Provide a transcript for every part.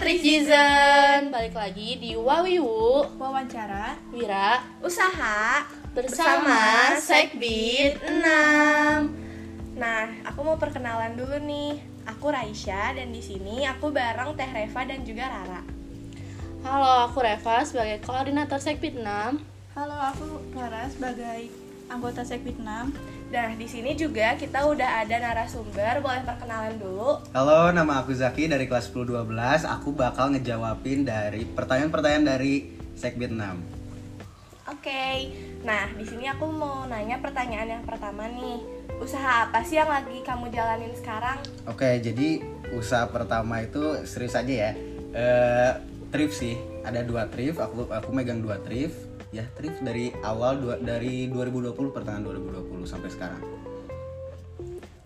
Trijizen Balik lagi di Wawiwu. Wawancara, Wira. Usaha. Bersama Sekbit 6 Nah, aku mau perkenalan dulu nih. Aku Raisya dan di sini aku bareng Teh Reva dan juga Rara. Halo, aku Reva sebagai koordinator Sekbit 6 Halo, aku Rara sebagai anggota Sekbid 6. Nah, di sini juga kita udah ada narasumber, boleh perkenalan dulu. Halo, nama aku Zaki dari kelas 10-12 Aku bakal ngejawabin dari pertanyaan-pertanyaan dari Sekbid 6 Oke. Nah, di sini aku mau nanya pertanyaan yang pertama nih. Usaha apa sih yang lagi kamu jalanin sekarang? Oke, jadi usaha pertama itu serius aja ya eh Thrift sih, ada dua thrift, aku, aku megang dua thrift Ya, thrift dari awal, dua, dari 2020, pertengahan 2020 sampai sekarang.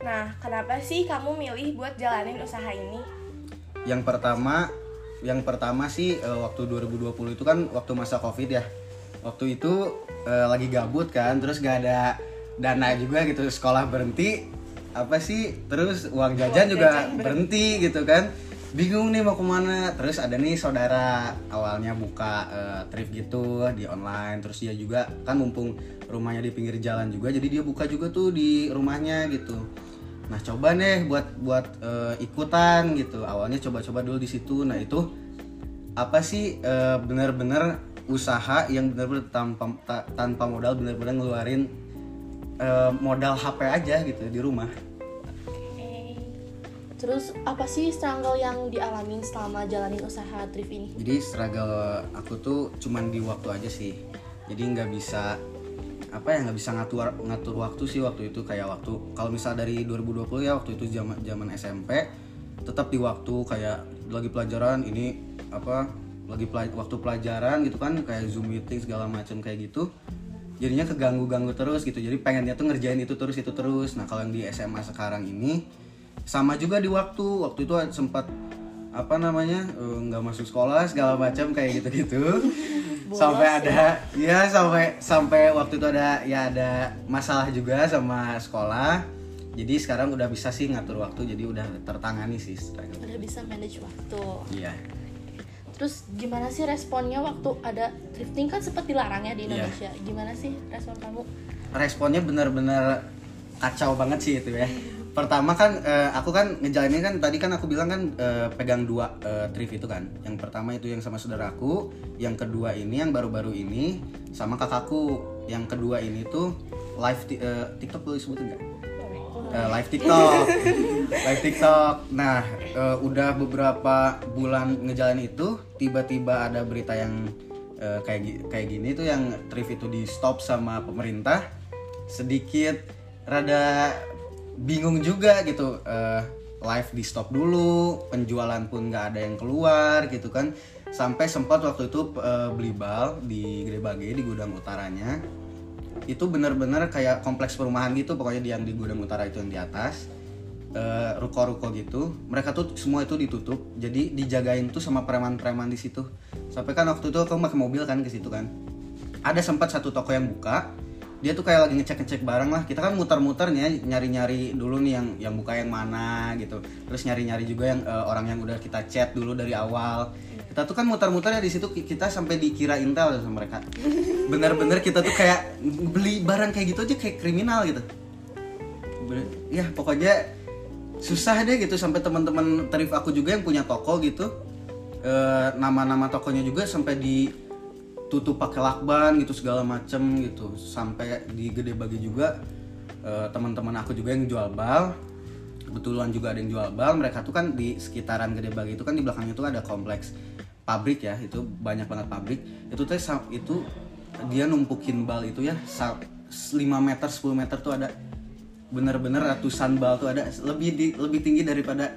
Nah, kenapa sih kamu milih buat jalanin usaha ini? Yang pertama, yang pertama sih eh, waktu 2020 itu kan waktu masa covid ya. Waktu itu eh, lagi gabut kan, terus gak ada dana juga gitu, sekolah berhenti apa sih, terus uang jajan juga berhenti gitu kan Bingung nih mau ke mana, terus ada nih saudara awalnya buka eh, thrift gitu di online Terus dia juga kan mumpung rumahnya di pinggir jalan juga, jadi dia buka juga tuh di rumahnya gitu Nah coba deh buat buat eh, ikutan gitu. Awalnya coba-coba dulu di situ. Nah itu apa sih eh, bener-bener usaha yang bener-bener tanpa ta- tanpa modal bener-bener ngeluarin eh, modal HP aja gitu di rumah. Terus apa sih struggle yang dialamin selama jalanin usaha thrift ini? Jadi struggle aku tuh cuman di waktu aja sih. Jadi nggak bisa apa ya nggak bisa ngatur ngatur waktu sih waktu itu kayak waktu kalau misal dari 2020 ya waktu itu zaman zaman SMP tetap di waktu kayak lagi pelajaran ini apa lagi pela- waktu pelajaran gitu kan kayak zoom meeting segala macam kayak gitu jadinya keganggu ganggu terus gitu jadi pengennya tuh ngerjain itu terus itu terus nah kalau yang di SMA sekarang ini sama juga di waktu waktu itu sempat apa namanya eh, nggak masuk sekolah segala macam kayak gitu gitu sampai ada ya? sampai sampai waktu itu ada ya ada masalah juga sama sekolah. Jadi sekarang udah bisa sih ngatur waktu jadi udah tertangani sih struggle. Udah bisa manage waktu. Iya. Terus gimana sih responnya waktu ada thrifting kan sempat dilarang ya di Iya. Indonesia. Gimana sih respon kamu? responnya bener-bener kacau banget sih itu ya pertama kan eh, aku kan ngejalanin kan tadi kan aku bilang kan eh, pegang dua eh, thrift itu kan yang pertama itu yang sama saudaraku yang kedua ini yang baru-baru ini sama kakakku yang kedua ini tuh live eh, TikTok boleh sebutin nggak? Eh, live TikTok, live TikTok. Nah, eh, udah beberapa bulan ngejalan itu, tiba-tiba ada berita yang eh, kayak kayak gini tuh yang thrift itu di stop sama pemerintah. Sedikit rada bingung juga gitu. eh, live di stop dulu, penjualan pun nggak ada yang keluar gitu kan. Sampai sempat waktu itu eh, beli bal di Gede Bage di gudang utaranya. Itu bener-bener kayak kompleks perumahan gitu pokoknya yang di gudang utara itu yang di atas. Eh, ruko-ruko gitu. Mereka tuh semua itu ditutup. Jadi dijagain tuh sama preman-preman di situ. Sampai kan waktu itu aku pakai mobil kan ke situ kan. Ada sempat satu toko yang buka dia tuh kayak lagi ngecek-ngecek barang lah. Kita kan muter-muter nih nyari-nyari dulu nih yang yang buka yang mana gitu. Terus nyari-nyari juga yang eh, orang yang udah kita chat dulu dari awal. Kita tuh kan muter-muter ya di situ ki- kita sampai dikira intel sama mereka. Bener-bener kita tuh kayak beli barang kayak gitu aja kayak kriminal gitu. Ya pokoknya susah deh gitu sampai teman-teman tarif aku juga yang punya toko gitu eh, nama-nama tokonya juga sampai ditutup pakai lakban gitu segala macem gitu. Sampai di gede bagi juga eh, teman-teman aku juga yang jual bal. Kebetulan juga ada yang jual bal. Mereka tuh kan di sekitaran gede bagi itu kan di belakangnya tuh ada kompleks pabrik ya. Itu banyak banget pabrik. Itu sa- itu dia numpukin bal itu ya sa- 5 meter 10 meter tuh ada. Bener-bener ratusan bal tuh ada. Lebih di, lebih tinggi daripada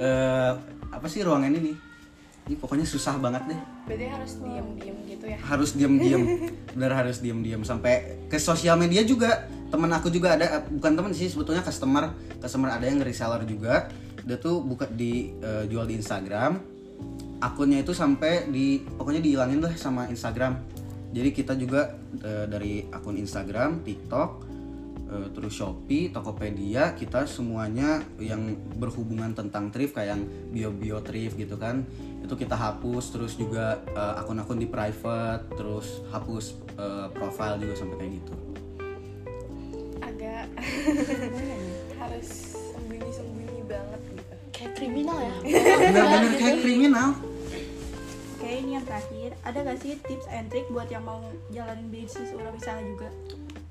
eh, apa sih ruangan ini ini pokoknya susah banget deh. Berarti harus diem-diem gitu ya. harus diem-diem. Bener harus diem-diem. Sampai ke sosial media juga. Temen aku juga ada bukan temen sih sebetulnya customer. Customer ada yang reseller juga. Dia tuh buka di eh, jual di Instagram. Akunnya itu sampai di pokoknya dihilangin lah sama Instagram. Jadi kita juga eh, dari akun Instagram TikTok eh, terus Shopee, Tokopedia, kita semuanya yang berhubungan tentang thrift kayak yang bio-bio thrift gitu kan. Itu kita hapus terus juga eh, akun-akun di private, terus hapus eh, profile juga sampai kayak gitu. agak harus sembunyi-sembunyi banget gitu Kayak kriminal ya. Bener-bener kayak kriminal. Oke, ini yang terakhir. Ada gak sih tips and trick buat yang mau jalanin bisnis wirausaha juga?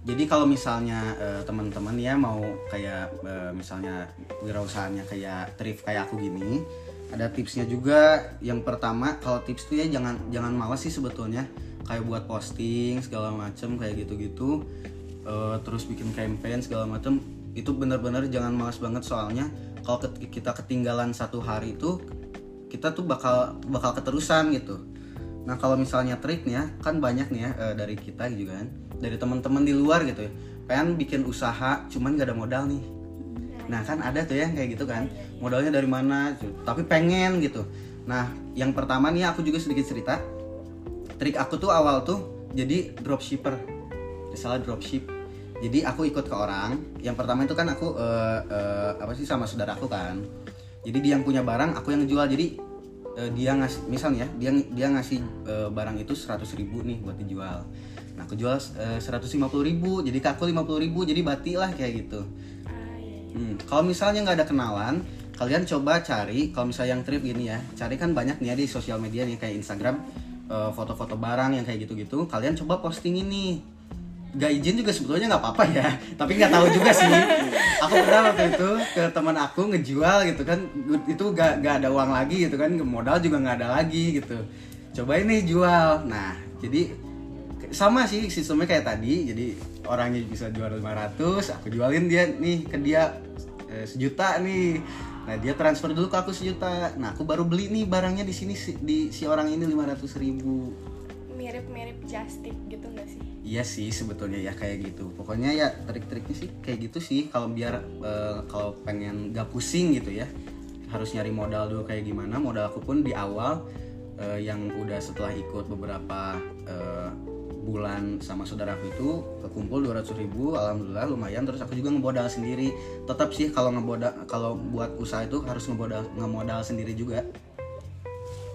Jadi kalau misalnya eh, teman-teman ya mau kayak eh, misalnya wirausahanya kayak thrift kayak aku gini, ada tipsnya juga. Yang pertama kalau tips tuh ya jangan jangan malas sih sebetulnya kayak buat posting segala macem kayak gitu-gitu. Eh, terus bikin campaign segala macem itu bener-bener jangan malas banget soalnya kalau kita ketinggalan satu hari itu kita tuh bakal bakal keterusan gitu. Nah kalau misalnya triknya kan banyak nih ya eh, dari kita juga kan, dari teman-teman di luar gitu ya, pengen bikin usaha cuman gak ada modal nih. Nah kan ada tuh ya kayak gitu kan, modalnya dari mana? Tapi pengen gitu. Nah yang pertama nih aku juga sedikit cerita, trik aku tuh awal tuh jadi dropshipper, salah dropship. Jadi aku ikut ke orang. Yang pertama itu kan aku eh, eh, apa sih sama saudaraku kan. Jadi dia yang punya barang, aku yang ngejual. Jadi eh, dia ngasih, misalnya ya, dia dia ngasih eh, barang itu 100.000 ribu nih buat dijual. Nah aku jual eh, 150.000 ribu, jadi ke aku 50.000 ribu, jadi bati lah kayak gitu. Hmm, kalau misalnya nggak ada kenalan, kalian coba cari. Kalau misalnya yang trip gini ya, cari kan banyak nih ya di sosial media nih kayak Instagram, eh, foto-foto barang yang kayak gitu-gitu. Kalian coba posting ini. Gak izin juga sebetulnya nggak apa-apa ya, tapi nggak tahu juga sih. Aku pernah waktu itu ke teman aku ngejual gitu kan, itu gak, gak ada uang lagi gitu kan, modal juga nggak ada lagi gitu. Coba ini jual. Nah, jadi sama sih sistemnya kayak tadi. Jadi orangnya bisa jual 500 aku jualin dia nih ke dia eh, sejuta nih. Nah dia transfer dulu ke aku sejuta. Nah aku baru beli nih barangnya di sini si, di si orang ini 500 ribu. Mirip-mirip just tip gitu nggak sih? Iya sih sebetulnya ya kayak gitu. Pokoknya ya trik-triknya sih kayak gitu sih. Kalau biar eh, kalau pengen gak pusing gitu ya harus nyari modal dulu kayak gimana. Modal aku pun di awal eh, yang udah setelah ikut beberapa eh, bulan sama saudaraku itu kekumpul 200 ribu alhamdulillah lumayan terus aku juga ngebodal sendiri tetap sih kalau ngebodal kalau buat usaha itu harus ngebodal ngemodal sendiri juga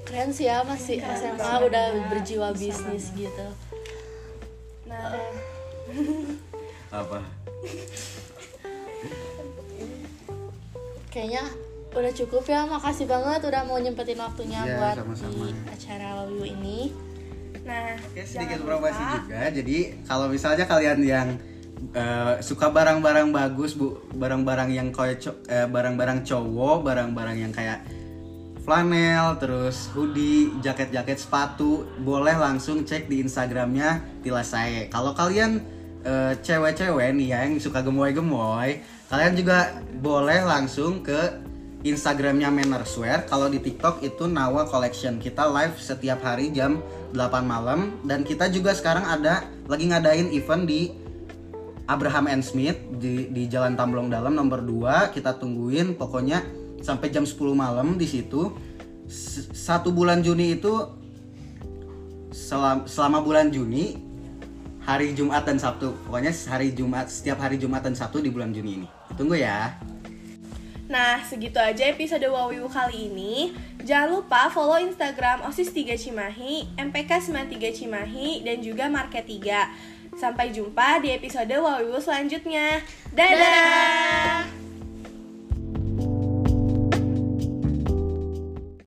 Keren sih ya masih SMA udah berjiwa bisnis gitu. nah apa Kayaknya udah cukup ya. Makasih banget udah mau nyempetin waktunya Iya, buat sama-sama. di acara Wawiu ini. Nah Oke sedikit promosi juga. Jadi kalau misalnya kalian yang eh, suka barang-barang bagus bu, barang-barang yang kayak co- eh, barang-barang cowok, barang-barang yang kayak flanel, terus hoodie, jaket-jaket sepatu, boleh langsung cek di Instagramnya Tilasae. Kalau kalian eh, cewek-cewek nih ya yang suka gemoy-gemoy, kalian juga boleh langsung ke Instagramnya Mannerswear. Kalau di TikTok itu Nawa Collection. Kita live setiap hari jam 8 malam. Dan kita juga sekarang ada lagi ngadain event di Abraham and Smith di, di Jalan Tamblong Dalam nomor 2 kita tungguin pokoknya sampai jam 10 malam di situ. Satu bulan Juni itu selama, selama bulan Juni hari Jumat dan Sabtu. Pokoknya hari Jumat setiap hari Jumat dan Sabtu di bulan Juni ini. Ditunggu ya Nah, segitu aja episode Wawiu kali ini. Jangan lupa follow Instagram OSIS 3 Cimahi, MPK 93 Cimahi, dan juga Market 3. Sampai jumpa di episode Wawiu selanjutnya. Dadah!